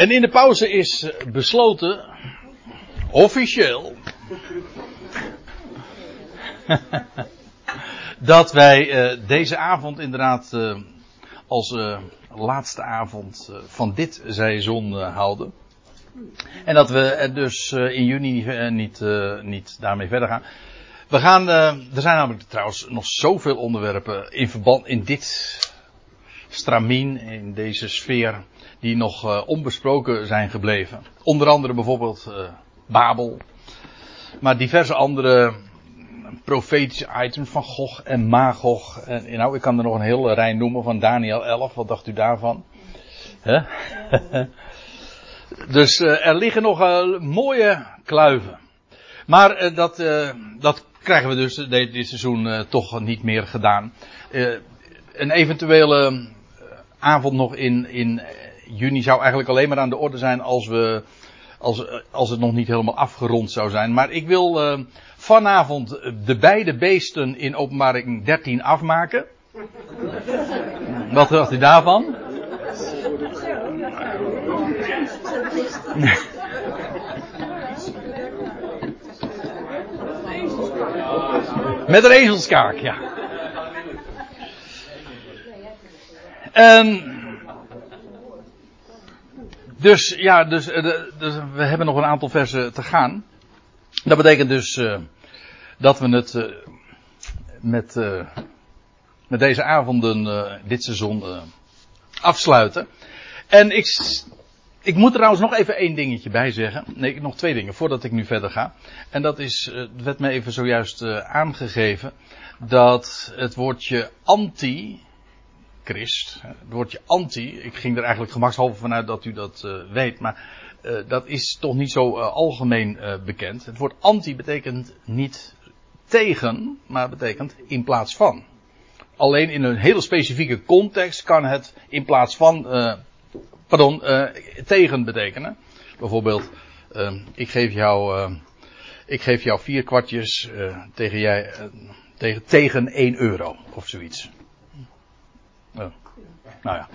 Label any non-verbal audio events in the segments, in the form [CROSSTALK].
En in de pauze is besloten, officieel, [LAUGHS] dat wij uh, deze avond inderdaad uh, als laatste avond van dit seizoen houden. En dat we dus in juni niet, niet daarmee verder gaan. We gaan, er zijn namelijk trouwens nog zoveel onderwerpen in verband in dit stramien, in deze sfeer, die nog onbesproken zijn gebleven. Onder andere bijvoorbeeld Babel. Maar diverse andere profetische items van Gog en Magog. En, nou, ik kan er nog een hele rij noemen van Daniel 11. Wat dacht u daarvan? [LAUGHS] Dus er liggen nog mooie kluiven. Maar dat, dat krijgen we dus dit seizoen toch niet meer gedaan. een eventuele avond nog in, in juni zou eigenlijk alleen maar aan de orde zijn als we als, als het nog niet helemaal afgerond zou zijn. Maar ik wil uh, vanavond de beide beesten in openbaring 13 afmaken. [LAUGHS] Wat dacht u daarvan? [LAUGHS] Met een ezelskaak, ja. Um, dus ja, dus, uh, dus, we hebben nog een aantal versen te gaan. Dat betekent dus uh, dat we het uh, met, met deze avonden dit seizoen afsluiten. En ik, ik moet trouwens nog even één dingetje bij zeggen. Nee, nog twee dingen voordat ik nu verder ga. En dat is, het werd me even zojuist aangegeven, dat het woordje anti Het woordje anti, ik ging er eigenlijk gemakshalve vanuit dat u dat uh, weet, maar uh, dat is toch niet zo uh, algemeen bekend. Het woord anti betekent niet tegen, maar betekent in plaats van. Alleen in een hele specifieke context kan het in plaats van, pardon, tegen betekenen. Bijvoorbeeld, ik geef jou, ik geef jou vier kwartjes tegen jij, tegen, tegen 1 euro of zoiets. Uh, nou ja.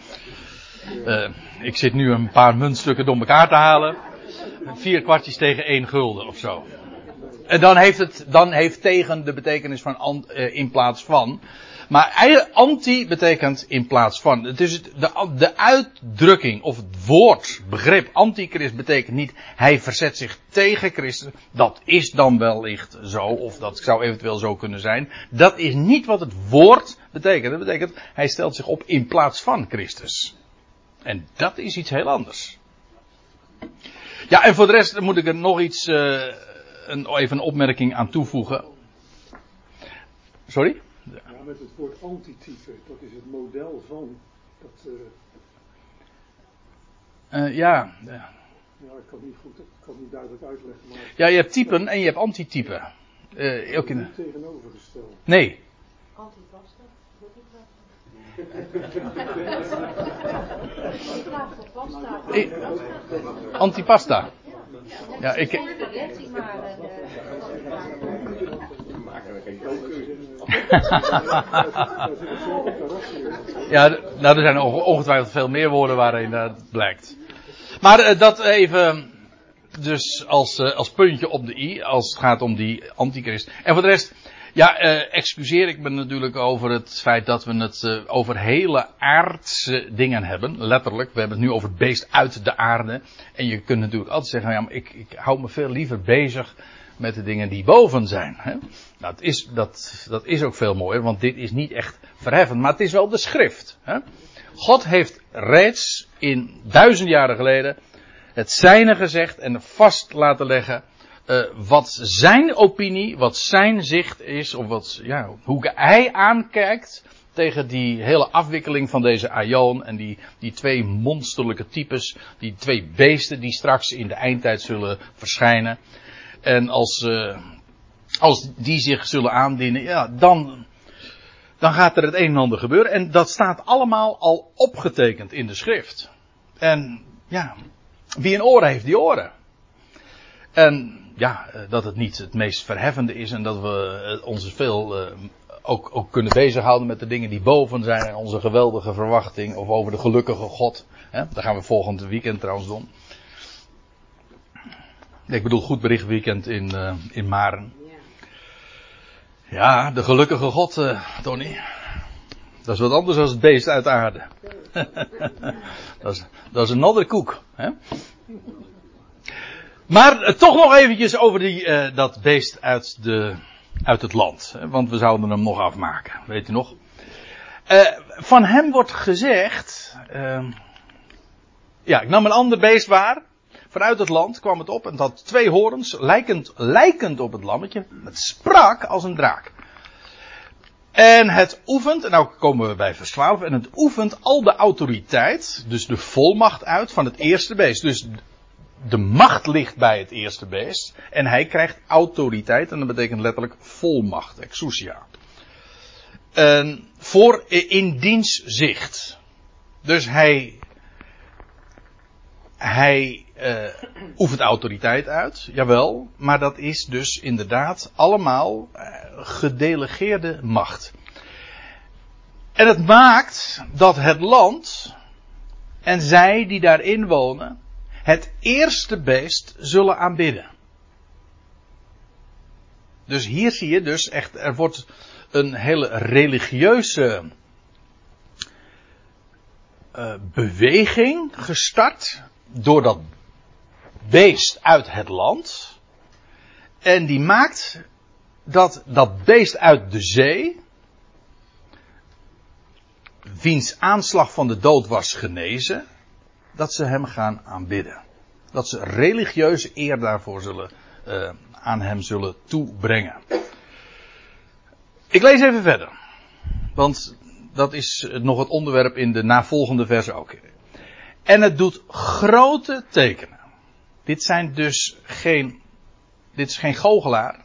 Uh, ik zit nu een paar muntstukken door elkaar te halen. Vier kwartjes tegen één gulden of zo. En dan heeft het, dan heeft tegen de betekenis van an, uh, in plaats van. Maar anti betekent in plaats van. Het is de, de uitdrukking of het woord, begrip antichrist betekent niet hij verzet zich tegen Christus. Dat is dan wellicht zo, of dat zou eventueel zo kunnen zijn. Dat is niet wat het woord betekent. Dat betekent hij stelt zich op in plaats van Christus. En dat is iets heel anders. Ja, en voor de rest moet ik er nog iets, uh, een, even een opmerking aan toevoegen. Sorry? Ja, met het woord antitype, dat is het model van. Dat, uh... Uh, ja. ja. ik kan niet goed, ik kan niet duidelijk uitleggen. Maar... Ja, je hebt typen en je hebt antitypen. Uh, ook in... Niet tegenovergesteld. Nee. Antipasta? Ja, ik. [LAUGHS] ja, nou, er zijn ongetwijfeld veel meer woorden waarin dat blijkt. Maar uh, dat even, dus als, uh, als puntje op de i, als het gaat om die antichrist. En voor de rest, ja, uh, excuseer ik me natuurlijk over het feit dat we het uh, over hele aardse dingen hebben. Letterlijk, we hebben het nu over het beest uit de aarde. En je kunt natuurlijk altijd zeggen, ja, ik, ik hou me veel liever bezig met de dingen die boven zijn. Hè? Nou, dat, is, dat, dat is ook veel mooier, want dit is niet echt verheffend, maar het is wel de schrift. Hè? God heeft reeds in duizend jaren geleden het zijne gezegd en vast laten leggen uh, wat zijn opinie, wat zijn zicht is, of wat, ja, hoe hij aankijkt tegen die hele afwikkeling van deze Aion en die, die twee monsterlijke types, die twee beesten die straks in de eindtijd zullen verschijnen. En als, uh, als die zich zullen aandienen, ja, dan, dan gaat er het een en ander gebeuren. En dat staat allemaal al opgetekend in de schrift. En ja, wie een oren heeft, die oren. En ja, eh, dat het niet het meest verheffende is en dat we eh, ons veel uh, ook, ook kunnen bezighouden met de dingen die boven zijn en onze geweldige verwachting of over de gelukkige God. Hè? Dat gaan we volgend weekend trouwens doen. Ik bedoel, goed bericht weekend in, uh, in Maren. Ja, de gelukkige God, Tony. Dat is wat anders dan het beest uit aarde. [LAUGHS] dat, is, dat is een andere koek. Hè? Maar uh, toch nog eventjes over die, uh, dat beest uit, de, uit het land. Want we zouden hem nog afmaken. Weet u nog? van hem wordt gezegd. Ehm, ja, ik nam een ander beest waar. Vanuit het land kwam het op en had twee horens, lijkend, lijkend op het lammetje. Het sprak als een draak. En het oefent, en nou komen we bij vers 12, en het oefent al de autoriteit, dus de volmacht uit van het eerste beest. Dus de macht ligt bij het eerste beest. En hij krijgt autoriteit, en dat betekent letterlijk volmacht, exousia. En voor in diens zicht. Dus hij, hij uh, oefent autoriteit uit, jawel, maar dat is dus inderdaad allemaal uh, gedelegeerde macht. En het maakt dat het land en zij die daarin wonen het eerste beest zullen aanbidden. Dus hier zie je dus echt, er wordt een hele religieuze uh, beweging gestart door dat beest uit het land. En die maakt dat dat beest uit de zee, wiens aanslag van de dood was genezen, dat ze hem gaan aanbidden. Dat ze religieuze eer daarvoor zullen, uh, aan hem zullen toebrengen. Ik lees even verder. Want dat is nog het onderwerp in de navolgende verse ook. En het doet grote tekenen. Dit zijn dus geen, dit is geen goochelaar.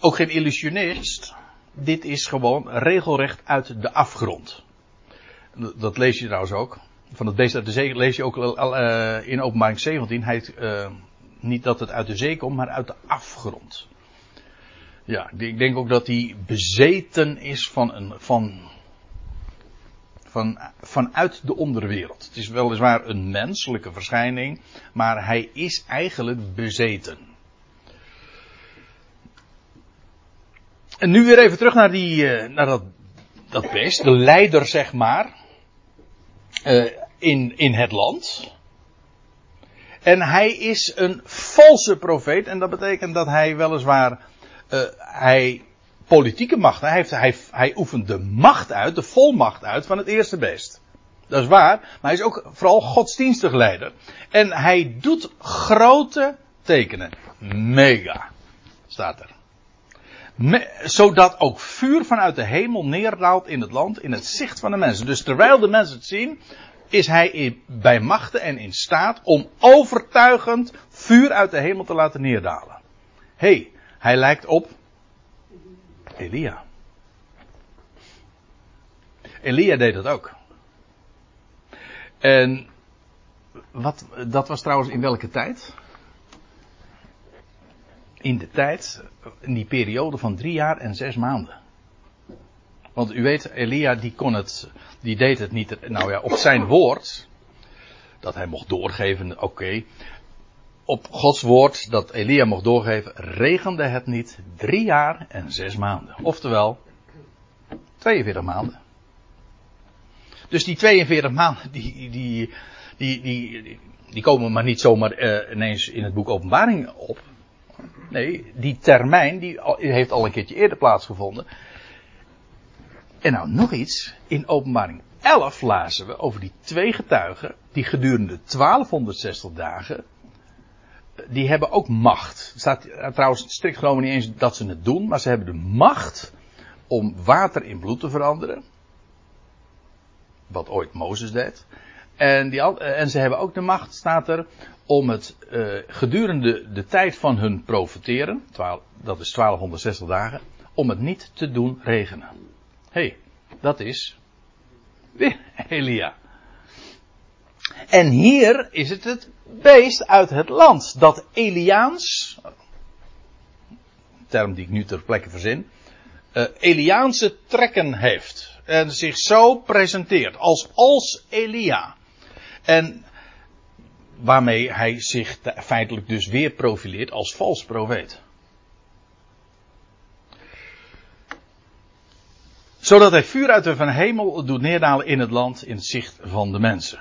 Ook geen illusionist. Dit is gewoon regelrecht uit de afgrond. Dat lees je trouwens ook. Van het beest uit de zee lees je ook uh, in openbaring 17. Hij, uh, niet dat het uit de zee komt, maar uit de afgrond. Ja, ik denk ook dat hij bezeten is van een, van, van, vanuit de onderwereld. Het is weliswaar een menselijke verschijning, maar hij is eigenlijk bezeten. En nu weer even terug naar, die, uh, naar dat, dat beest, de leider zeg maar, uh, in, in het land. En hij is een valse profeet en dat betekent dat hij weliswaar, uh, hij politieke macht, hij, heeft, hij, hij oefent de macht uit, de volmacht uit van het eerste beest. Dat is waar, maar hij is ook vooral godsdienstig leider. En hij doet grote tekenen. Mega, staat er. Zodat ook vuur vanuit de hemel neerdaalt in het land, in het zicht van de mensen. Dus terwijl de mensen het zien, is hij in, bij machten en in staat om overtuigend vuur uit de hemel te laten neerdalen. Hé, hey, hij lijkt op Elia. Elia deed dat ook. En wat, dat was trouwens in welke tijd? In de tijd, in die periode van drie jaar en zes maanden. Want u weet, Elia die kon het, die deed het niet, nou ja, op zijn woord, dat hij mocht doorgeven, oké. Op Gods woord dat Elia mocht doorgeven, regende het niet drie jaar en zes maanden. Oftewel, 42 maanden. Dus die 42 maanden, die, die, die, die, komen maar niet zomaar uh, ineens in het boek Openbaring op. Nee, die termijn die heeft al een keertje eerder plaatsgevonden. En nou nog iets. In openbaring 11 lazen we over die twee getuigen. Die gedurende 1260 dagen. Die hebben ook macht. Er staat trouwens strikt genomen niet eens dat ze het doen. Maar ze hebben de macht om water in bloed te veranderen. Wat ooit Mozes deed. En, die, en ze hebben ook de macht, staat er, om het uh, gedurende de tijd van hun profeteren, dat is 1260 dagen, om het niet te doen regenen. Hé, hey, dat is [LAUGHS] Elia. En hier is het het beest uit het land dat Eliaans, term die ik nu ter plekke verzin, uh, Eliaanse trekken heeft. En zich zo presenteert als, als Elia. En waarmee hij zich feitelijk dus weer profileert als vals profeet. Zodat hij vuur uit de van hemel doet neerdalen in het land in het zicht van de mensen.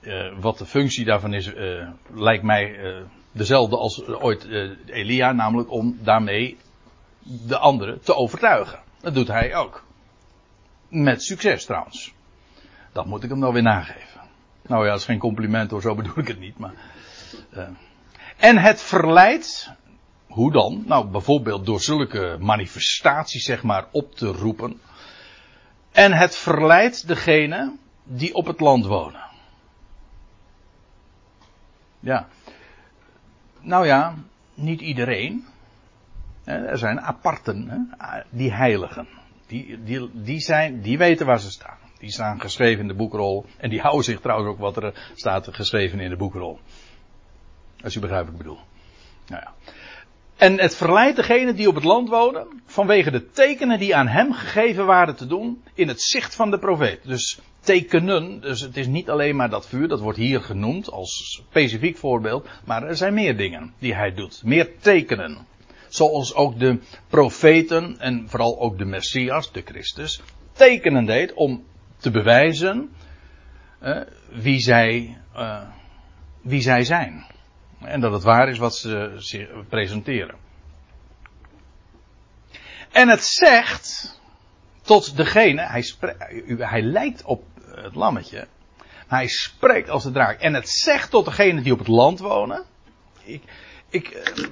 Uh, wat de functie daarvan is, uh, lijkt mij uh, dezelfde als ooit Elia, namelijk om daarmee de anderen te overtuigen. Dat doet hij ook. Met succes trouwens. Dat moet ik hem nou weer nageven. Nou ja, dat is geen compliment hoor, zo bedoel ik het niet. Maar, en het verleidt, hoe dan? Nou, bijvoorbeeld door zulke manifestaties zeg maar op te roepen en het verleidt degene die op het land wonen. Ja. Nou ja, niet iedereen. Er zijn aparten, die heiligen. Die, die, die, zijn, die weten waar ze staan. Die staan geschreven in de boekrol. En die houden zich trouwens ook wat er staat geschreven in de boekrol. Als u begrijpt wat ik bedoel. Nou ja. En het verleidt degene die op het land wonen, vanwege de tekenen die aan hem gegeven waren te doen, in het zicht van de profeet. Dus tekenen, dus het is niet alleen maar dat vuur, dat wordt hier genoemd als specifiek voorbeeld, maar er zijn meer dingen die hij doet. Meer tekenen. Zoals ook de profeten en vooral ook de Messias, de Christus, tekenen deed om te bewijzen uh, wie, zij, uh, wie zij zijn. En dat het waar is wat ze presenteren. En het zegt tot degene, hij, hij lijkt op het lammetje, maar hij spreekt als de draak. En het zegt tot degene die op het land wonen. Ik, ik, eh,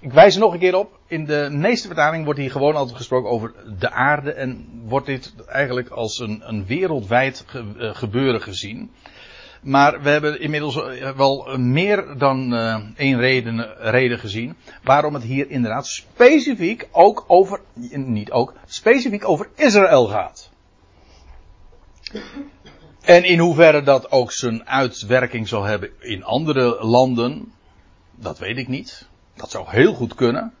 ik wijs er nog een keer op. In de meeste vertalingen wordt hier gewoon altijd gesproken over de aarde. En wordt dit eigenlijk als een, een wereldwijd eh, gebeuren gezien. Maar we hebben inmiddels eh, wel meer dan uh, één reden, reden gezien. Waarom het hier inderdaad specifiek ook over, niet ook, specifiek over Israël gaat. En in hoeverre dat ook zijn uitwerking zal hebben in andere landen, dat weet ik niet. Dat zou heel goed kunnen.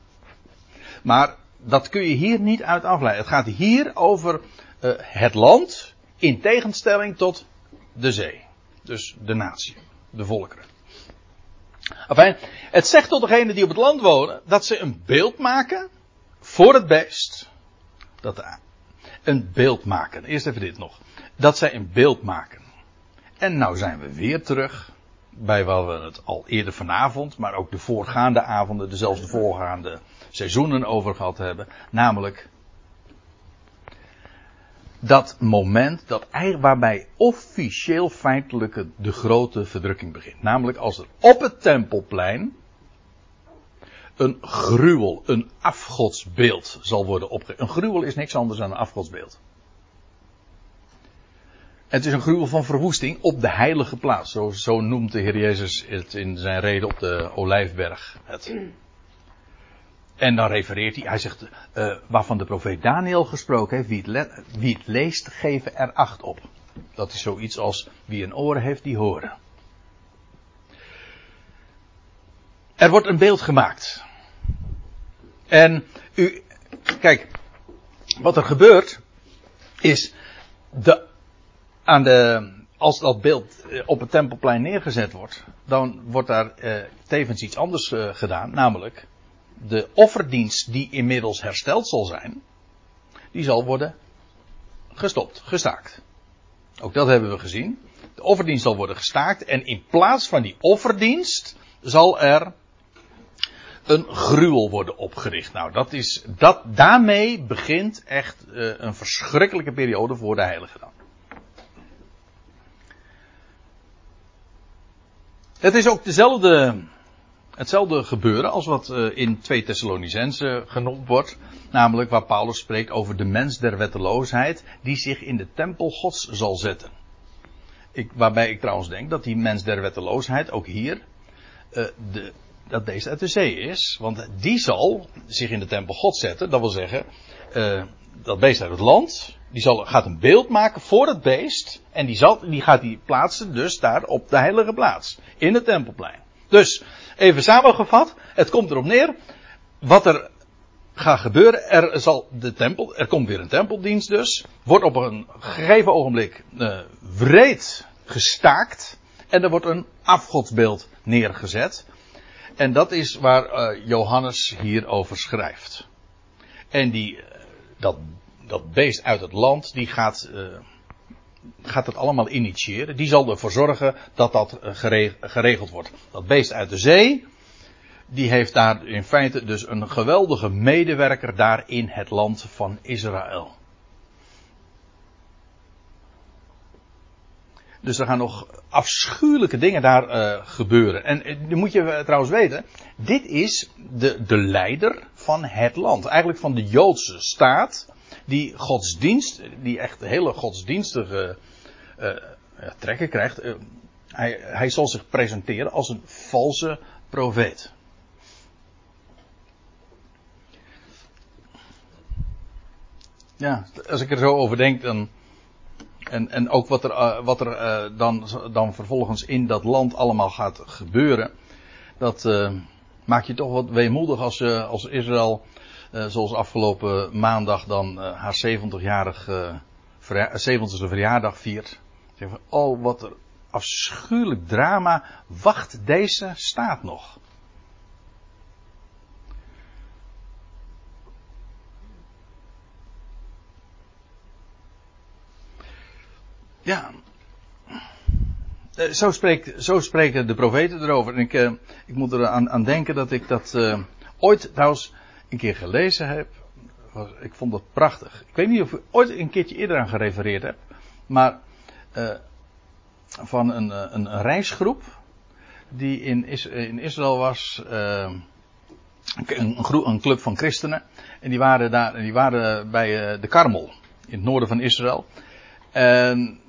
Maar dat kun je hier niet uit afleiden. Het gaat hier over uh, het land in tegenstelling tot de zee. Dus de natie, de volkeren. Enfin, het zegt tot degenen die op het land wonen dat ze een beeld maken voor het beest. Dat een beeld maken. Eerst even dit nog. Dat zij een beeld maken. En nou zijn we weer terug bij waar we het al eerder vanavond, maar ook de voorgaande avonden, dezelfde voorgaande seizoenen over gehad hebben. Namelijk dat moment dat, waarbij officieel feitelijk de grote verdrukking begint. Namelijk als er op het tempelplein een gruwel, een afgodsbeeld zal worden opgericht. Een gruwel is niks anders dan een afgodsbeeld. Het is een gruwel van verwoesting op de heilige plaats. Zo, zo noemt de Heer Jezus het in zijn reden op de Olijfberg. Het. En dan refereert hij, hij zegt, uh, waarvan de profeet Daniel gesproken heeft, wie het, wie leest, geven er acht op. Dat is zoiets als, wie een oren heeft, die horen. Er wordt een beeld gemaakt. En u, kijk, wat er gebeurt, is, de, aan de, als dat beeld eh, op het tempelplein neergezet wordt, dan wordt daar uh, tevens iets anders uh, gedaan, namelijk de offerdienst die inmiddels hersteld zal zijn, die zal worden gestopt, gestaakt. Ook dat hebben we gezien. De offerdienst zal worden gestaakt en in plaats van die offerdienst zal er een gruwel worden opgericht. Nou, dat is, dat, daarmee begint echt een verschrikkelijke periode voor de heilige dan. Het is ook dezelfde hetzelfde gebeuren als wat uh, in 2 Thessalonicense genoemd wordt. Namelijk waar Paulus spreekt over de mens der wetteloosheid die zich in de tempel gods zal zetten. Ik, waarbij ik trouwens denk dat die mens der wetteloosheid ook hier uh, de, dat beest uit de zee is. Want die zal zich in de tempel gods zetten. Dat wil zeggen, dat beest uit het land. Die zal, gaat een beeld maken voor het beest. En die, zal, die gaat die plaatsen dus daar op de heilige plaats. In het tempelplein. Dus, even samengevat, het komt erop neer, wat er gaat gebeuren. Er, zal de tempel, er komt weer een tempeldienst dus. Wordt op een gegeven ogenblik uh, wreed gestaakt. En er wordt een afgodsbeeld neergezet. En dat is waar uh, Johannes hier over schrijft. En die, uh, dat, dat beest uit het land, die gaat, uh, gaat het allemaal initiëren. Die zal ervoor zorgen dat dat geregeld wordt. Dat beest uit de zee, die heeft daar in feite dus een geweldige medewerker daar in het land van Israël. Dus er gaan nog afschuwelijke dingen daar uh, gebeuren. En uh, moet je trouwens weten, dit is de, de leider van het land. Eigenlijk van de Joodse staat, die godsdienst, die echt hele godsdienstige trekken krijgt. hij, hij zal zich presenteren als een valse profeet. Ja, als ik er zo over denk, dan. En, en ook wat er, uh, wat er uh, dan, dan vervolgens in dat land allemaal gaat gebeuren. Dat uh, maakt je toch wat weemoedig als, als Israël, zoals afgelopen maandag, dan haar 70-jarig, verja 70ste verjaardag viert. Zeg van, oh, wat er afschuwelijk drama wacht deze staat nog. Ja. Zo, spreekt, zo spreken de profeten erover. En ik, uh, ik moet er aan, aan, denken dat ik dat uh, ooit trouwens een keer gelezen heb. Ik vond dat prachtig. Ik weet niet of ik ooit een keertje eerder aan gerefereerd heb. Maar uh, van een, een, een, reisgroep die in, Is, in Israël was. Een, een, een, club van christenen. En die waren daar die waren bij de Karmel. In het noorden van Israël. En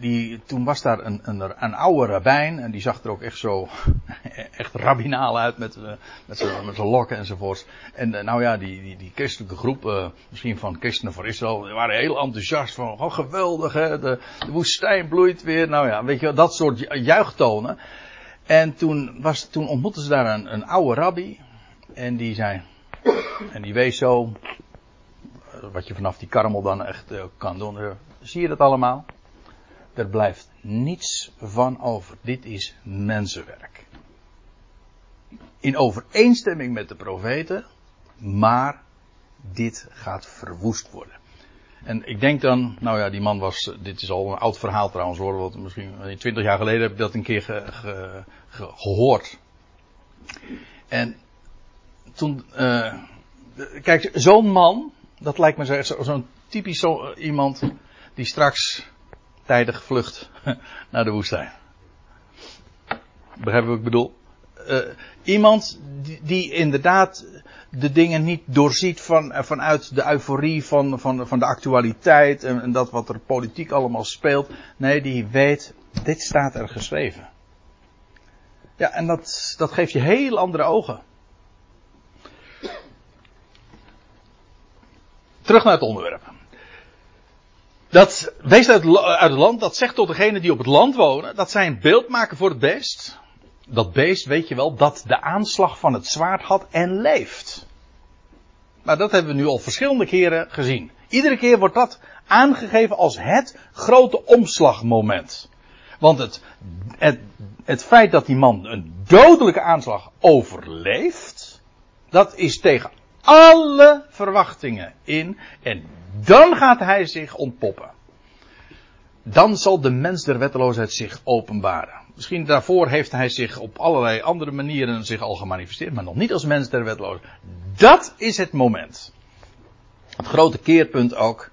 die, toen was daar een, een, een oude rabbijn en die zag er ook echt zo, [LAUGHS] echt rabbinaal uit met, uh, met zijn lokken enzovoorts. En uh, nou ja, die, die, die christelijke groep, uh, misschien van christenen voor Israël, die waren heel enthousiast van, oh geweldig hè, de, de woestijn bloeit weer. Nou ja, weet je dat soort juichtonen. En toen, was, toen ontmoetten ze daar een, een oude rabbi en die zei, en die wees zo, wat je vanaf die karmel dan echt kan doen. Zie je dat allemaal? Er blijft niets van over. Dit is mensenwerk. In overeenstemming met de profeten, maar dit gaat verwoest worden. En ik denk dan, nou ja, die man was, dit is al een oud verhaal trouwens hoor, want misschien twintig jaar geleden heb ik dat een keer ge, ge, ge, gehoord. En toen, uh, kijk, zo'n man, dat lijkt me zo'n zo typisch zo, iemand die straks tijdig vlucht [LAUGHS] naar de woestijn. Begrijp je wat ik bedoel? Uh, iemand die, inderdaad de dingen niet doorziet van, uh, vanuit de euforie van, van, van de actualiteit en, en, dat wat er politiek allemaal speelt. Nee, die weet, dit staat er geschreven. Ja, en dat, dat geeft je heel andere ogen. Terug naar het onderwerp. Dat beest uit, uit het land, dat zegt tot degene die op het land wonen, dat zij een beeld maken voor het beest. Dat beest, weet je wel, dat de aanslag van het zwaard had en leeft. Maar dat hebben we nu al verschillende keren gezien. Iedere keer wordt dat aangegeven als het grote omslagmoment. Want het, het, het feit dat die man een dodelijke aanslag overleeft, dat is tegen alle verwachtingen in. En dan gaat hij zich ontpoppen. Dan zal de mens der wetteloosheid zich openbaren. Misschien daarvoor heeft hij zich op allerlei andere manieren zich al gemanifesteerd, maar nog niet als mens der wetteloosheid. Dat is het moment. Het grote keerpunt ook.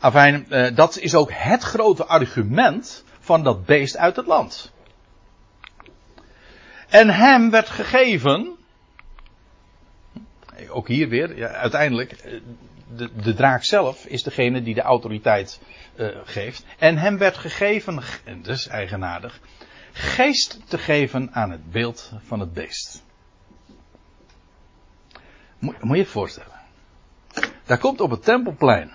Afijn, eh, dat is ook het grote argument van dat beest uit het land. En hem werd gegeven, ook hier weer, ja, uiteindelijk, eh, de, de draak zelf is degene die de autoriteit uh, geeft. En hem werd gegeven, en is eigenaardig, geest te geven aan het beeld van het beest. Moet, moet je je voorstellen. Daar komt op het tempelplein.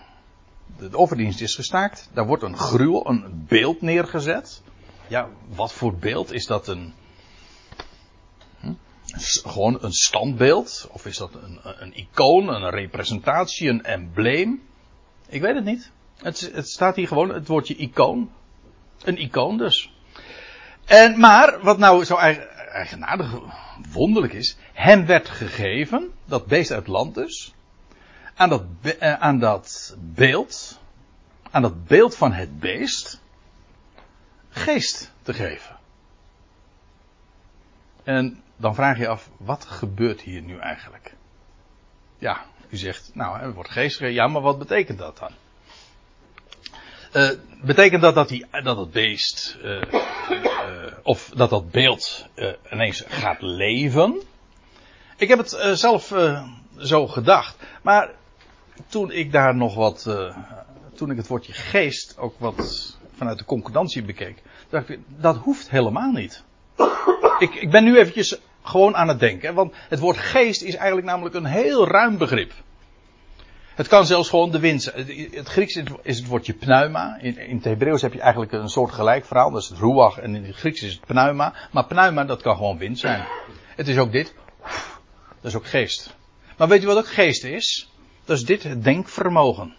De offerdienst is gestaakt. Daar wordt een gruwel, een beeld neergezet. Ja, wat voor beeld is dat een. Gewoon een standbeeld? Of is dat een, een icoon, een representatie, een embleem? Ik weet het niet. Het, het staat hier gewoon het woordje icoon. Een icoon dus. En, maar, wat nou zo eigen- eigenaardig, wonderlijk is, hem werd gegeven, dat beest uit land dus, aan dat, eh, aan dat beeld, aan dat beeld van het beest, geest te geven. En dan vraag je af, wat gebeurt hier nu eigenlijk? Ja, u zegt, nou, er wordt geest gegeven, ja, maar wat betekent dat dan? Eh, betekent dat dat, die, dat het beest, eh, eh, of dat dat beeld ineens gaat leven? Ik heb het zelf zo gedacht, maar toen ik daar nog wat, toen ik het woordje geest ook wat vanuit de concordantie bekeek, dacht ik, dat hoeft helemaal niet. Ik, ik ben nu eventjes gewoon aan het denken, want het woord geest is eigenlijk namelijk een heel ruim begrip. Het kan zelfs gewoon de wind zijn. Het- Grieks is het- woordje pneuma. In, in het Hebreeuws heb je eigenlijk een soort gelijk verhaal. Dat is het ruach en in het Grieks is het pneuma. Maar pneuma dat kan gewoon wind zijn. Het is ook dit. Dat is ook geest. Maar weet je wat ook geest is? Dat is dit, denkvermogen.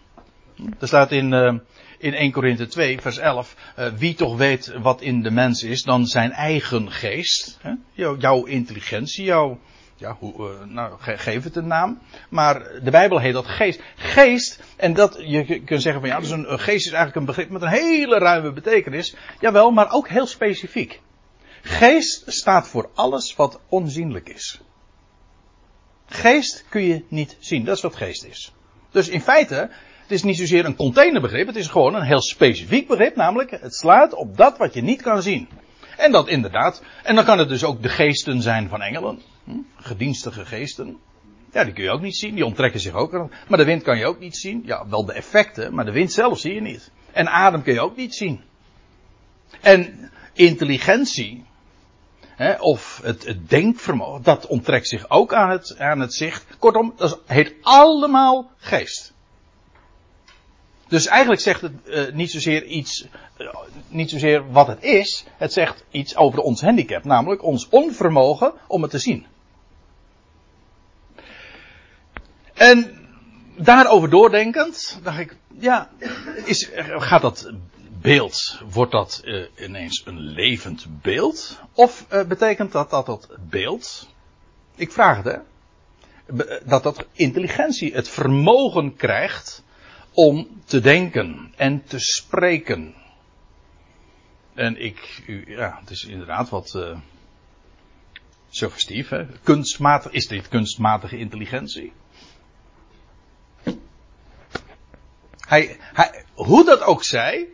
Er staat in, eh, in 1 Korinthe 2, vers 11. eh, wie toch weet wat in de mens is dan zijn eigen geest. Hè? Jouw, intelligentie, jouw. Ja, hoe, eh, nou, ge- geef het een naam. Maar de Bijbel heet dat geest. Geest, en dat, je kunt zeggen van ja, dus een, een geest is eigenlijk een begrip met een hele ruime betekenis. Jawel, maar ook heel specifiek. Geest staat voor alles wat onzienlijk is. Geest kun je niet zien. Dat is wat geest is. Dus in feite, het is niet zozeer een containerbegrip. Het is gewoon een heel specifiek begrip. Namelijk, het slaat op dat wat je niet kan zien. En dat inderdaad. En dan kan het dus ook de geesten zijn van engelen. Hm? Gedienstige geesten. Ja, die kun je ook niet zien. Die onttrekken zich ook. Maar de wind kan je ook niet zien. Ja, wel de effecten. Maar de wind zelf zie je niet. En adem kun je ook niet zien. En intelligentie. Hè, of het, het denkvermogen, dat onttrekt zich ook aan het, aan het zicht. Kortom, dat heet allemaal geest. Dus eigenlijk zegt het eh, niet zozeer iets, eh, niet zozeer wat het is, het zegt iets over ons handicap, namelijk ons onvermogen om het te zien. En daarover doordenkend, dacht ik, ja, is, gaat dat beeld, wordt dat eh, ineens een levend beeld? Of betekent dat dat dat beeld, ik vraag het hè, dat dat intelligentie, het vermogen krijgt om te denken en te spreken? En ik, ja, het is inderdaad wat eh, suggestief, hè? Kunstmatig, is dit kunstmatige intelligentie? Hij, hij, hoe dat ook zij.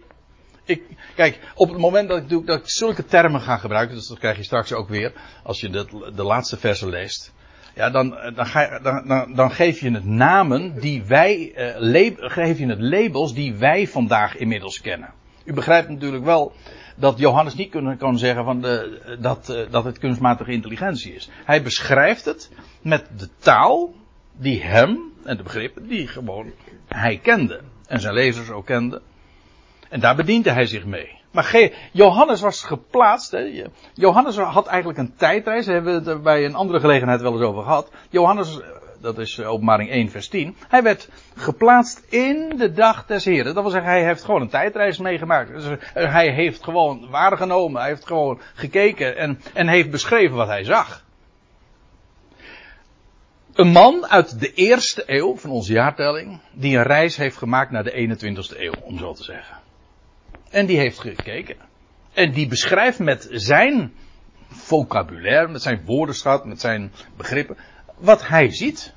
Ik, kijk, op het moment dat ik, dat zulke termen ga gebruiken, dus dat krijg je straks ook weer, als je de, de laatste versen leest. Ja, dan, dan, ga, dan, dan, dan geef je het namen die wij, eh, lab- geef je het labels die wij vandaag inmiddels kennen. U begrijpt natuurlijk wel dat Johannes niet kunnen kan zeggen van de, dat, eh, dat het kunstmatige intelligentie is. Hij beschrijft het met de taal die hem en de begrippen die gewoon hij kende en zijn lezers ook kenden. En daar bediende hij zich mee. Maar Johannes was geplaatst. Hè. Johannes had eigenlijk een tijdreis. Daar hebben we het bij een andere gelegenheid wel eens over gehad. Johannes, eh, dat is eh, openbaring 1 vers 10. Hij werd geplaatst in de dag des Heren. Dat wil zeggen, hij heeft gewoon een tijdreis meegemaakt. Dus, eh, hij heeft gewoon waargenomen. Hij heeft gewoon gekeken en, en heeft beschreven wat hij zag. Een man uit de eerste eeuw van onze jaartelling. Die een reis heeft gemaakt naar de 21ste eeuw, om zo te zeggen. En die heeft gekeken. En die beschrijft met zijn vocabulaire, met zijn woordenschat, met zijn begrippen, wat hij ziet.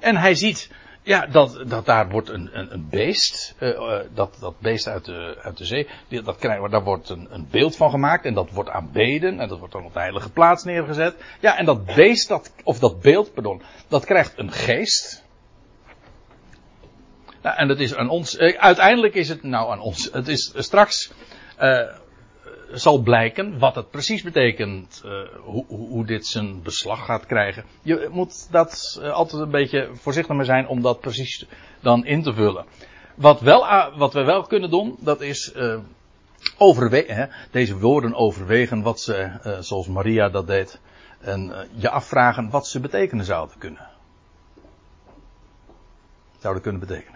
En hij ziet, ja, dat, dat daar wordt een, een, een beest, eh, eh, dat, dat beest uit de, uit de zee, die, dat daar wordt een, een beeld van gemaakt en dat wordt aanbeden en dat wordt dan op de heilige plaats neergezet. Ja, en dat beest, dat, of dat beeld, pardon, dat krijgt een geest. En dat is aan ons, eh, uiteindelijk is het nou aan ons, het is straks, eh, zal blijken wat het precies betekent, eh, hoe, hoe, dit zijn beslag gaat krijgen. Je moet dat eh, altijd een beetje voorzichtig mee zijn om dat precies dan in te vullen. Wat, wel, wat we wel kunnen doen, dat is, eh, overwegen, deze woorden overwegen wat ze, eh, zoals Maria dat deed, en eh, je afvragen wat ze betekenen zouden kunnen. Zouden kunnen betekenen.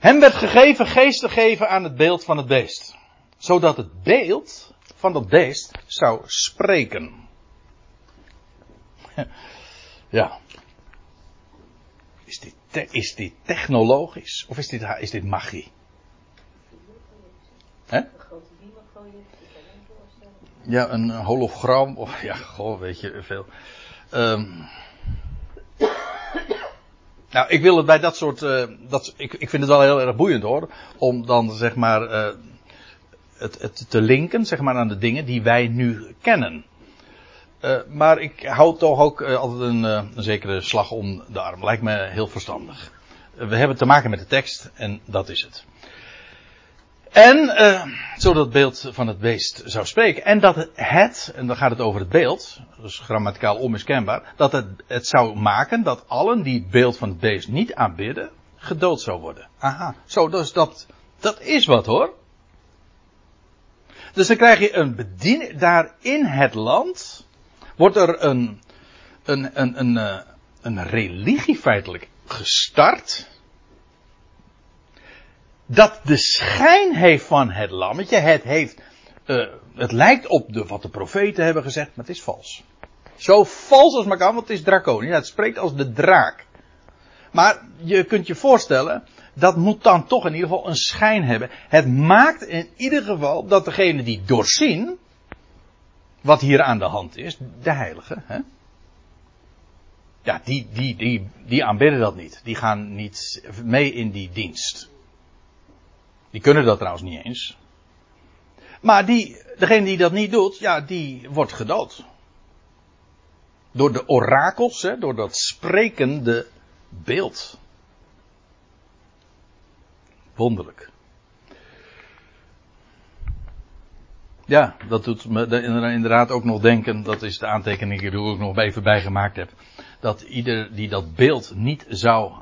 Hem werd gegeven geest te geven aan het beeld van het beest. Zodat het beeld van dat beest zou spreken. [LAUGHS] Ja. Is dit, is dit technologisch of is dit, is dit magie? Hè? Ja, een hologram. Of ja, goh, weet je veel. Ehm nou, ik wil het bij dat soort. eh, dat, ik, ik vind het wel heel erg boeiend hoor. Om dan zeg maar. eh, het, het te linken zeg maar, aan de dingen die wij nu kennen. Eh, maar ik hou toch ook altijd een, een zekere slag om de arm. Lijkt me heel verstandig. We hebben te maken met de tekst en dat is het. En eh, zodat het beeld van het beest zou spreken. En dat het, en dan gaat het over het beeld, dus grammaticaal onmiskenbaar, dat het, het zou maken dat allen die het beeld van het beest niet aanbidden, gedood zou worden. Aha, zo, dus dat, dat is wat hoor. Dus dan krijg je een bediening, daar in het land, wordt er een, een, een, een, eh, een religie feitelijk gestart dat de schijn heeft van het lammetje. Het, heeft, eh, het lijkt op de, wat de profeten hebben gezegd, maar het is vals. Zo vals als maar kan, want het is draconisch. Het spreekt als de draak. Maar je kunt je voorstellen, dat moet dan toch in ieder geval een schijn hebben. Het maakt in ieder geval dat degene die doorzien, wat hier aan de hand is, de heilige, hè? ja, die, die, die, die aanbidden dat niet. Die gaan niet mee in die dienst. Die kunnen dat trouwens niet eens. Maar die, degene die dat niet doet, ja, die wordt gedood. Door de orakels, hè, door dat sprekende beeld. Wonderlijk. Ja, dat doet me de- inderdaad ook nog denken, dat is de aantekening die ik nog even bij gemaakt heb. Dat ieder die dat beeld niet zou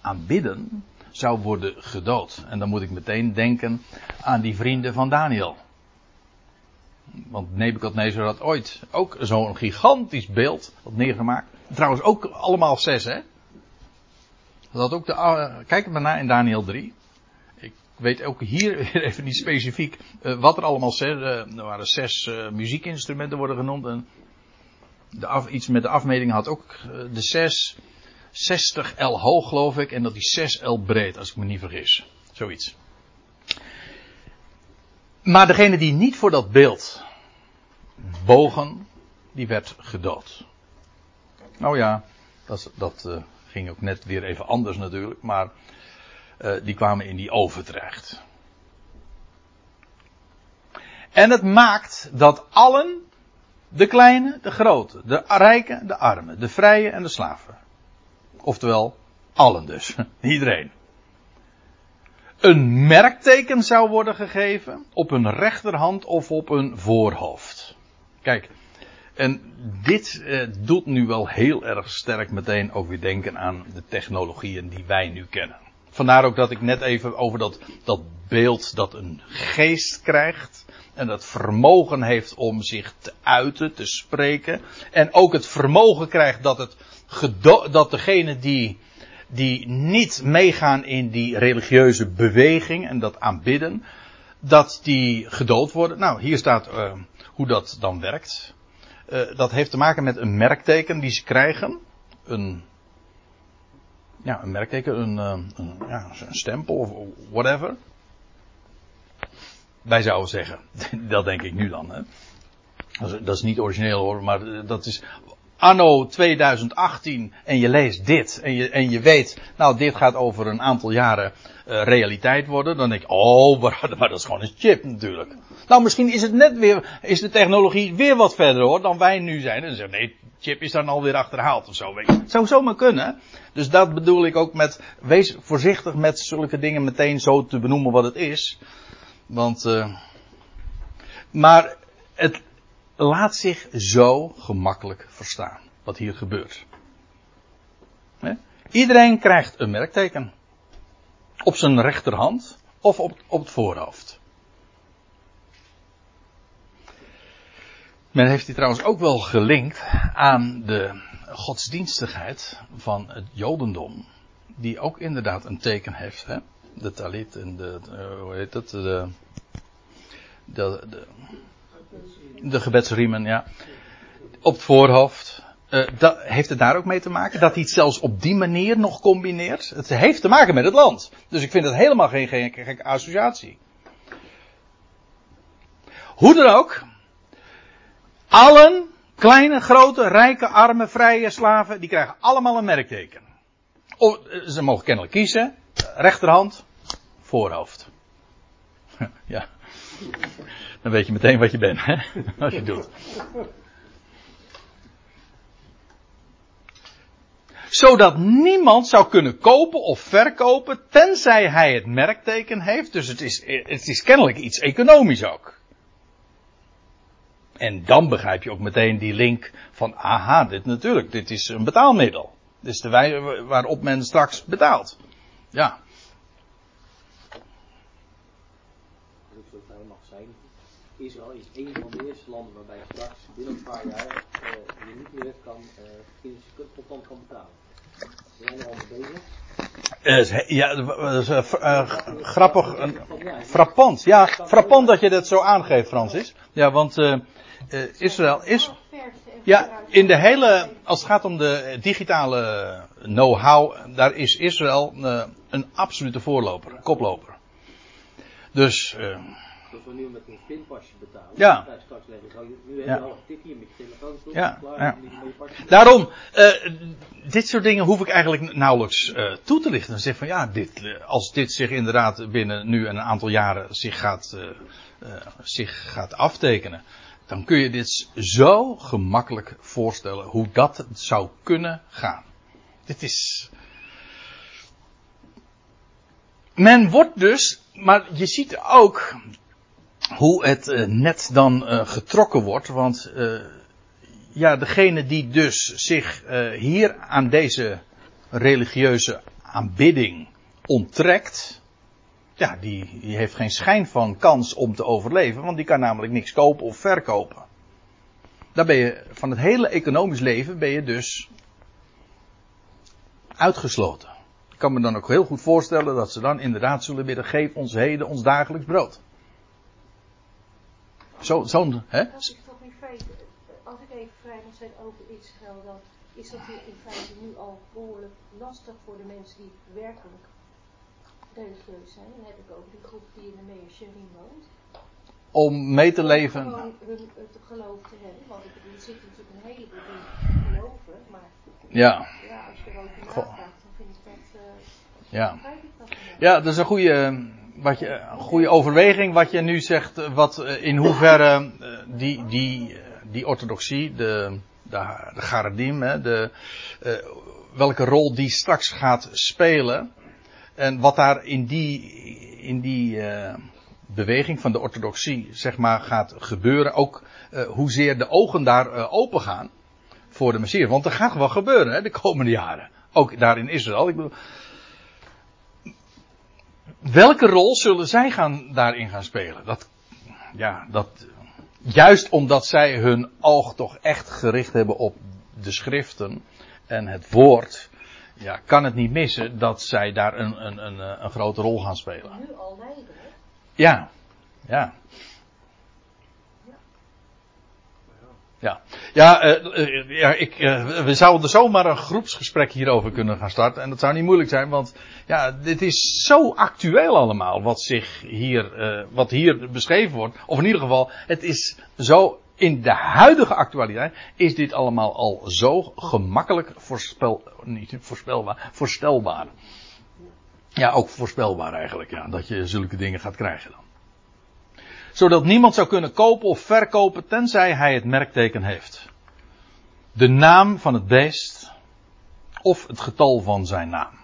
aanbidden, zou worden gedood. En dan moet ik meteen denken aan die vrienden van Daniel. Want Nebukadnezar had ooit ook zo'n gigantisch beeld had neergemaakt. Trouwens ook allemaal zes, hè? Dat ook de, uh, kijk maar na in Daniel 3. Ik weet ook hier [LAUGHS] even niet specifiek uh, wat er allemaal zes, uh, er waren zes uh, muziekinstrumenten worden genoemd. En de af, iets met de afmeting had ook de zes 60 L hoog geloof ik en dat die 6 L breed als ik me niet vergis. Zoiets. Maar degene die niet voor dat beeld bogen, die werd gedood. Nou ja, dat, dat uh, ging ook net weer even anders natuurlijk, maar uh, die kwamen in die oven terecht. En het maakt dat allen, de kleine, de grote, de rijken, de armen, de vrije en de slaven. Oftewel, allen dus. [LAUGHS] Iedereen. Een merkteken zou worden gegeven op een rechterhand of op een voorhoofd. Kijk, en dit eh, doet nu wel heel erg sterk meteen ook weer denken aan de technologieën die wij nu kennen. Vandaar ook dat ik net even over dat, dat beeld dat een geest krijgt. En dat vermogen heeft om zich te uiten, te spreken. En ook het vermogen krijgt dat, het dat degene die, die niet meegaan in die religieuze beweging en dat aanbidden, dat die gedood worden. Nou, hier staat uh, hoe dat dan werkt. Uh, dat heeft te maken met een merkteken die ze krijgen. Een, ja, een merkteken, een, uh, een, ja, een stempel of whatever. Wij zouden zeggen, [LAUGHS] dat denk ik nu dan. Hè. Dat, is, dat is niet origineel hoor, maar dat is anno 2018 en je leest dit en je, en je weet, nou dit gaat over een aantal jaren uh, realiteit worden, dan denk ik, oh, [LAUGHS] maar, maar dat is gewoon een chip natuurlijk. Nou, misschien is het net weer, is de technologie weer wat verder hoor, dan wij nu zijn. En dan zeggen nee, chip is dan alweer achterhaald of zo. Weet je. Het zou zomaar kunnen. Dus dat bedoel ik ook met, wees voorzichtig met zulke dingen meteen zo te benoemen wat het is. Want, uh, maar het, laat zich zo gemakkelijk verstaan. Wat hier gebeurt. Iedereen krijgt een merkteken. Op zijn rechterhand. of op, op het voorhoofd. Men heeft die trouwens ook wel gelinkt aan de godsdienstigheid van het Jodendom. Die ook inderdaad een teken heeft. De talit en de, uh, hoe heet? De, de, de, de gebedsriemen, ja. Op het voorhoofd. Uh, dat, heeft het daar ook mee te maken? Dat hij het zelfs op die manier nog combineert? Het heeft te maken met het land. Dus ik vind het helemaal geen, associatie. Hoe dan ook. Allen, kleine, grote, rijke, arme, vrije slaven, die krijgen allemaal een merkteken. Of, ze mogen kennelijk kiezen. Rechterhand, voorhoofd. [LAUGHS] ja. Dan weet je meteen wat je bent, hè? [LAUGHS] Als je doet. Zodat niemand zou kunnen kopen of verkopen, tenzij hij het merkteken heeft. Dus het is, het is kennelijk iets economisch ook. En dan begrijp je ook meteen die link van, aha, dit natuurlijk, dit is een betaalmiddel. Dit is de wijze waarop men straks betaalt. Ja. Israël is een van de eerste landen waarbij straks binnen een paar jaar uh, je niet meer kan, uh, contant kan betalen. We zijn er al mee bezig. Uh, ja, dat is uh, grappig, frappant. Ja, frappant dat je dat zo aangeeft, Francis. Ja, want Israël is. Ja, in de hele, als het gaat om de digitale know-how, daar is Israël een absolute voorloper, koploper. Dus. Dat we nu met een pinpasje betalen. Ja. Straks nu heb je al een tikje met je telefoon. Ja. Klaar, ja. je Daarom, uh, dit soort dingen hoef ik eigenlijk nauwelijks uh, toe te lichten. Dan zeg van ja, dit, uh, als dit zich inderdaad binnen nu een aantal jaren zich gaat, zich gaat aftekenen. Dan kun je dit zo gemakkelijk voorstellen hoe dat zou kunnen gaan. Dit is. Men wordt dus, maar je ziet ook hoe het uh, net dan uh, getrokken wordt. Want uh, ja, degene die dus zich hier aan deze religieuze aanbidding onttrekt. Ja, die, die heeft geen schijn van kans om te overleven. Want die kan namelijk niks kopen of verkopen. Daar ben je van het hele economisch leven ben je dus uitgesloten. Ik kan me dan ook heel goed voorstellen dat ze dan inderdaad zullen bidden: geef ons heden ons dagelijks brood. Zo'n, zo hè? Dat is toch in feite, als ik even vrij mag zijn over Israël, dan is dat in feite nu al behoorlijk lastig voor de mensen die werkelijk religieus zijn. Dan heb ik over die groep die in de Meer Sherim woont. Om mee te leven. Om gewoon hun het geloof te hebben. Want ik bedoel, er zitten natuurlijk een heleboel die geloven. Maar Ja, ja, als je erover navraagt, dan vind ik dat. eh ja. ik dat. Ja, dat is een goede, wat je, een goede overweging wat je nu zegt. eh, Wat eh, in hoeverre eh, die, die, die orthodoxie, de, de, de Garedim, hè, de, welke rol die straks gaat spelen. En wat daar in die, in die beweging van de orthodoxie, zeg maar, gaat gebeuren. Ook hoezeer de ogen daar open gaan voor de Messias. Want er gaat wel gebeuren hè, de komende jaren. Ook daar in Israël. Ik bedoel, welke rol zullen zij gaan, daarin gaan spelen? Dat, ja, dat, juist omdat zij hun oog toch echt gericht hebben op de schriften en het woord, ja, kan het niet missen dat zij daar een, een, een, een grote rol gaan spelen. Nu al lijden? Ja, ja. Ja, ja, eh, ja ik, eh, we zouden zomaar een groepsgesprek hierover kunnen gaan starten. En dat zou niet moeilijk zijn, want ja, dit is zo actueel allemaal wat zich hier, eh, wat hier beschreven wordt. Of in ieder geval, het is zo, in de huidige actualiteit is dit allemaal al zo gemakkelijk voorspel, niet voorspelbaar, voorstelbaar. Ja, ook voorspelbaar eigenlijk, ja, dat je zulke dingen gaat krijgen dan zodat niemand zou kunnen kopen of verkopen tenzij hij het merkteken heeft. De naam van het beest of het getal van zijn naam.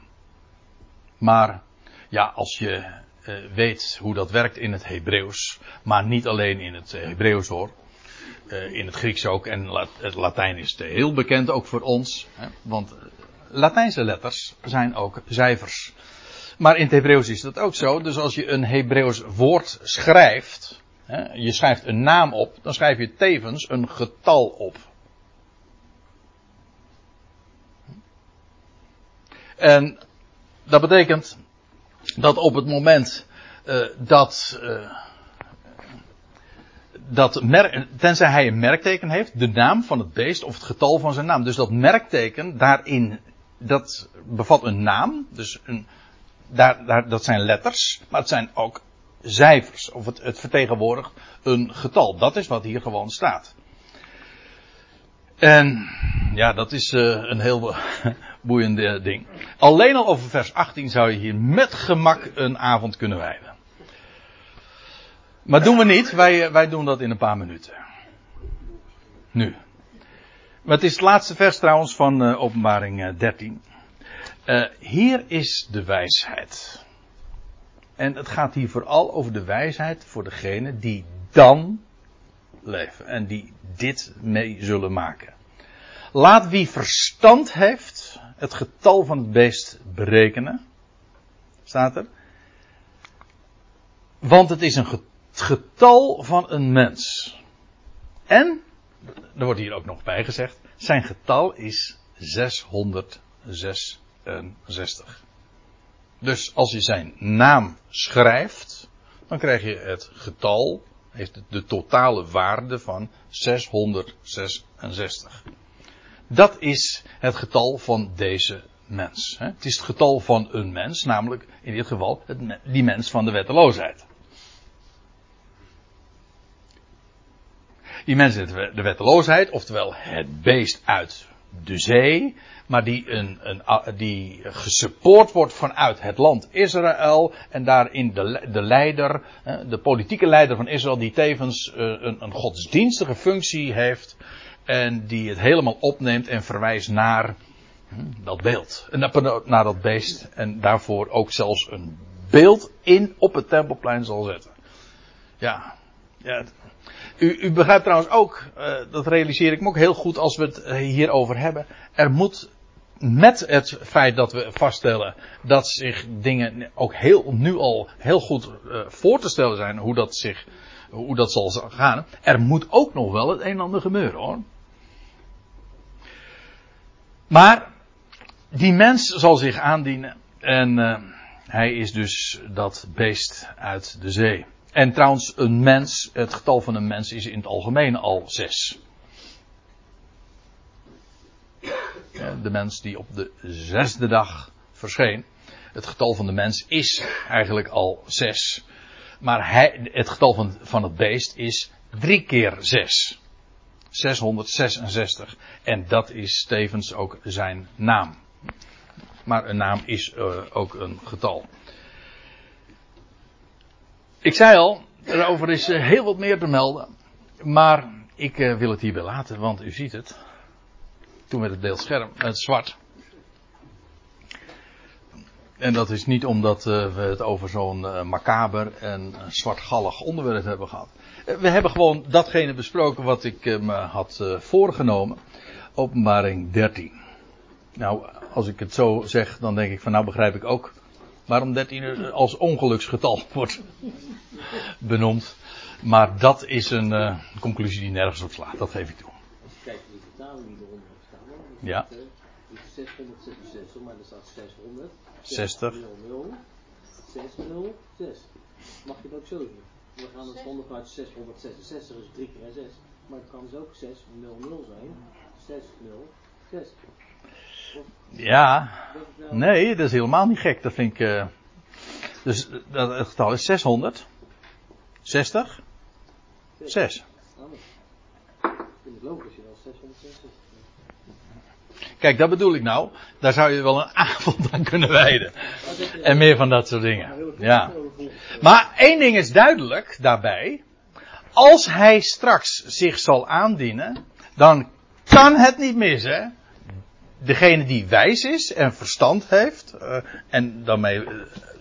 Maar ja, als je eh, weet hoe dat werkt in het Hebreeuws, maar niet alleen in het eh, Hebreeuws hoor, eh, in het Grieks ook en het Latijn is heel bekend ook voor ons, hè, want Latijnse letters zijn ook cijfers. Maar in het Hebreeuws is dat ook zo. Dus als je een Hebreeuws woord schrijft, hè, je schrijft een naam op, dan schrijf je tevens een getal op. En dat betekent dat op het moment uh, dat, uh, dat tenzij hij een merkteken heeft, de naam van het beest of het getal van zijn naam. Dus dat merkteken daarin, dat bevat een naam, dus een, dat zijn letters, maar het zijn ook cijfers, of het, het vertegenwoordigt een getal. Dat is wat hier gewoon staat. En ja, dat is uh, een heel [LAUGHS] boeiend ding. Alleen al over vers 18 zou je hier met gemak een avond kunnen wijden. Maar doen we niet, wij, wij doen dat in een paar minuten. Nu. Maar het is het laatste vers trouwens van uh, openbaring 13. Uh, hier is de wijsheid. En het gaat hier vooral over de wijsheid voor degene die dan leven. En die dit mee zullen maken. Laat wie verstand heeft het getal van het beest berekenen. Staat er. Want het is een getal van een mens. En, er wordt hier ook nog bij gezegd, zijn getal is 666. Dus als je zijn naam schrijft, dan krijg je het getal, heeft de totale waarde van 666. Dat is het getal van deze mens. Het is het getal van een mens, namelijk in dit geval die mens van de wetteloosheid. Die mens in de wetteloosheid, oftewel het beest uit de zee, maar die, een, een, die gesupport wordt vanuit het land Israël en daarin de, de leider, de politieke leider van Israël, die tevens eh, een, een godsdienstige functie heeft en die het helemaal opneemt en verwijst naar hm, dat beeld. Naar dat beest. En daarvoor ook zelfs een beeld in op het tempelplein zal zetten. Ja. ja. U, u begrijpt trouwens ook, uh, dat realiseer ik me ook heel goed als we het hierover hebben. Er moet met het feit dat we vaststellen dat zich dingen ook heel, nu al heel goed uh, voor te stellen zijn hoe dat zich, hoe dat zal gaan. Er moet ook nog wel het een en ander gebeuren hoor. Maar die mens zal zich aandienen en hij is dus dat beest uit de zee. En trouwens, een mens, het getal van een mens is in het algemeen al zes. De mens die op de zesde dag verscheen. Het getal van de mens is eigenlijk al zes. Maar hij, het getal van, van het beest is drie keer zes. 666. En dat is tevens ook zijn naam. Maar een naam is uh, ook een getal. Ik zei al, erover is uh, heel wat meer te melden. Maar ik uh, wil het hierbij laten, want u ziet het. Toen werd het beeldscherm, het zwart. En dat is niet omdat we het over zo'n macaber en zwartgallig onderwerp hebben gehad. We hebben gewoon datgene besproken wat ik me had voorgenomen. Openbaring 13. Nou, als ik het zo zeg, dan denk ik van nou begrijp ik ook waarom 13 als ongeluksgetal [LAUGHS] wordt benoemd. Maar dat is een uh, conclusie die nergens op slaat, dat geef ik toe. Kijk, die vertaling die eronder staat. Ja. Die 666, maar er staat 600. 60. 00, 606. Mag je het ook zo doen? We gaan het zonder uit 666 is 3 keer 6. Maar het kan dus ook 600 zijn. 606. Ja, nee, dat is helemaal niet gek. Dat vind ik. Uh, dus dat, het getal is 600. 60? 6. vind ik logisch, je wel 660. Kijk, dat bedoel ik nou. Daar zou je wel een [LAUGHS] avond aan kunnen wijden. En meer van dat soort dingen. Ja. Maar één ding is duidelijk daarbij. Als hij straks zich zal aandienen, dan kan het niet missen. Degene die wijs is en verstand heeft, uh, en daarmee, uh,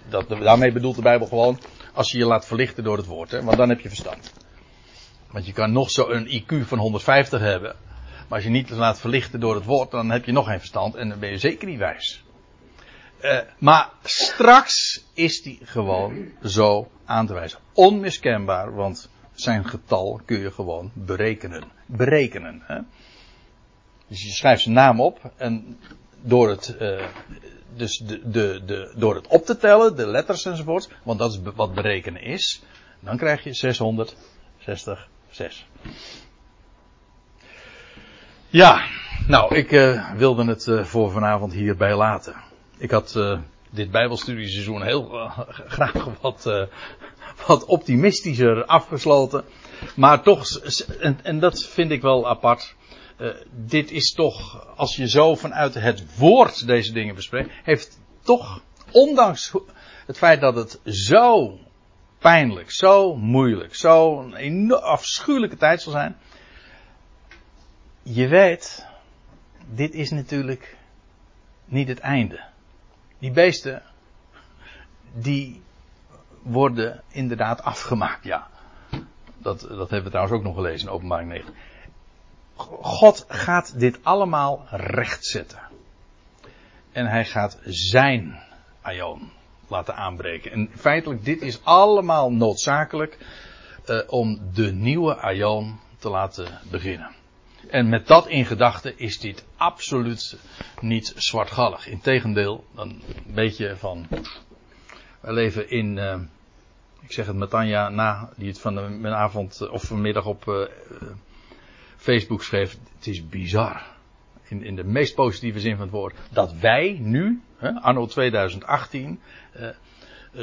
dat, daarmee bedoelt de Bijbel gewoon, als je je laat verlichten door het woord, hè, want dan heb je verstand. Want je kan nog zo een IQ van 150 hebben, maar als je niet laat verlichten door het woord, dan heb je nog geen verstand en dan ben je zeker niet wijs. Eh, maar straks is die gewoon zo aan te wijzen. Onmiskenbaar, want zijn getal kun je gewoon berekenen. Berekenen. Hè? Dus je schrijft zijn naam op en door het, uh, dus de, de, de, door het op te tellen, de letters enzovoort, want dat is wat berekenen is, dan krijg je 666. Ja, nou, ik uh, wilde het uh, voor vanavond hierbij laten. Ik had dit Bijbelstudieseizoen heel [LAUGHS] graag wat, wat optimistischer afgesloten. Maar toch, en, en dat vind ik wel apart. Dit is toch, als je zo vanuit het woord deze dingen bespreekt, heeft toch, ondanks het feit dat het zo pijnlijk, zo moeilijk, zo een afschuwelijke tijd zal zijn. Je weet, dit is natuurlijk niet het einde. Die beesten, die worden inderdaad afgemaakt, ja. Dat, dat hebben we trouwens ook nog gelezen in openbaring 9. God gaat dit allemaal rechtzetten. En hij gaat zijn Aion laten aanbreken. En feitelijk, dit is allemaal noodzakelijk uh, om de nieuwe Aion te laten beginnen. En met dat in gedachten is dit absoluut niet zwartgallig. Integendeel, een beetje van. We leven in. Uh, ik zeg het met Tanja na, die het van avond of vanmiddag op Facebook schreef. Het is bizar. In, in de meest positieve zin van het woord. Dat wij nu, hè, anno 2018, uh,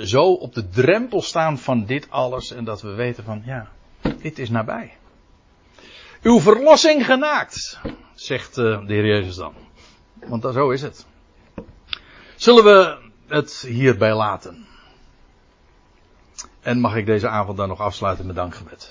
zo op de drempel staan van dit alles. En dat we weten van ja, dit is nabij. Uw verlossing genaakt, zegt uh, de Heer Jezus dan. Want zo is het. Zullen we het hierbij laten? En mag ik deze avond dan nog afsluiten met dankgebed?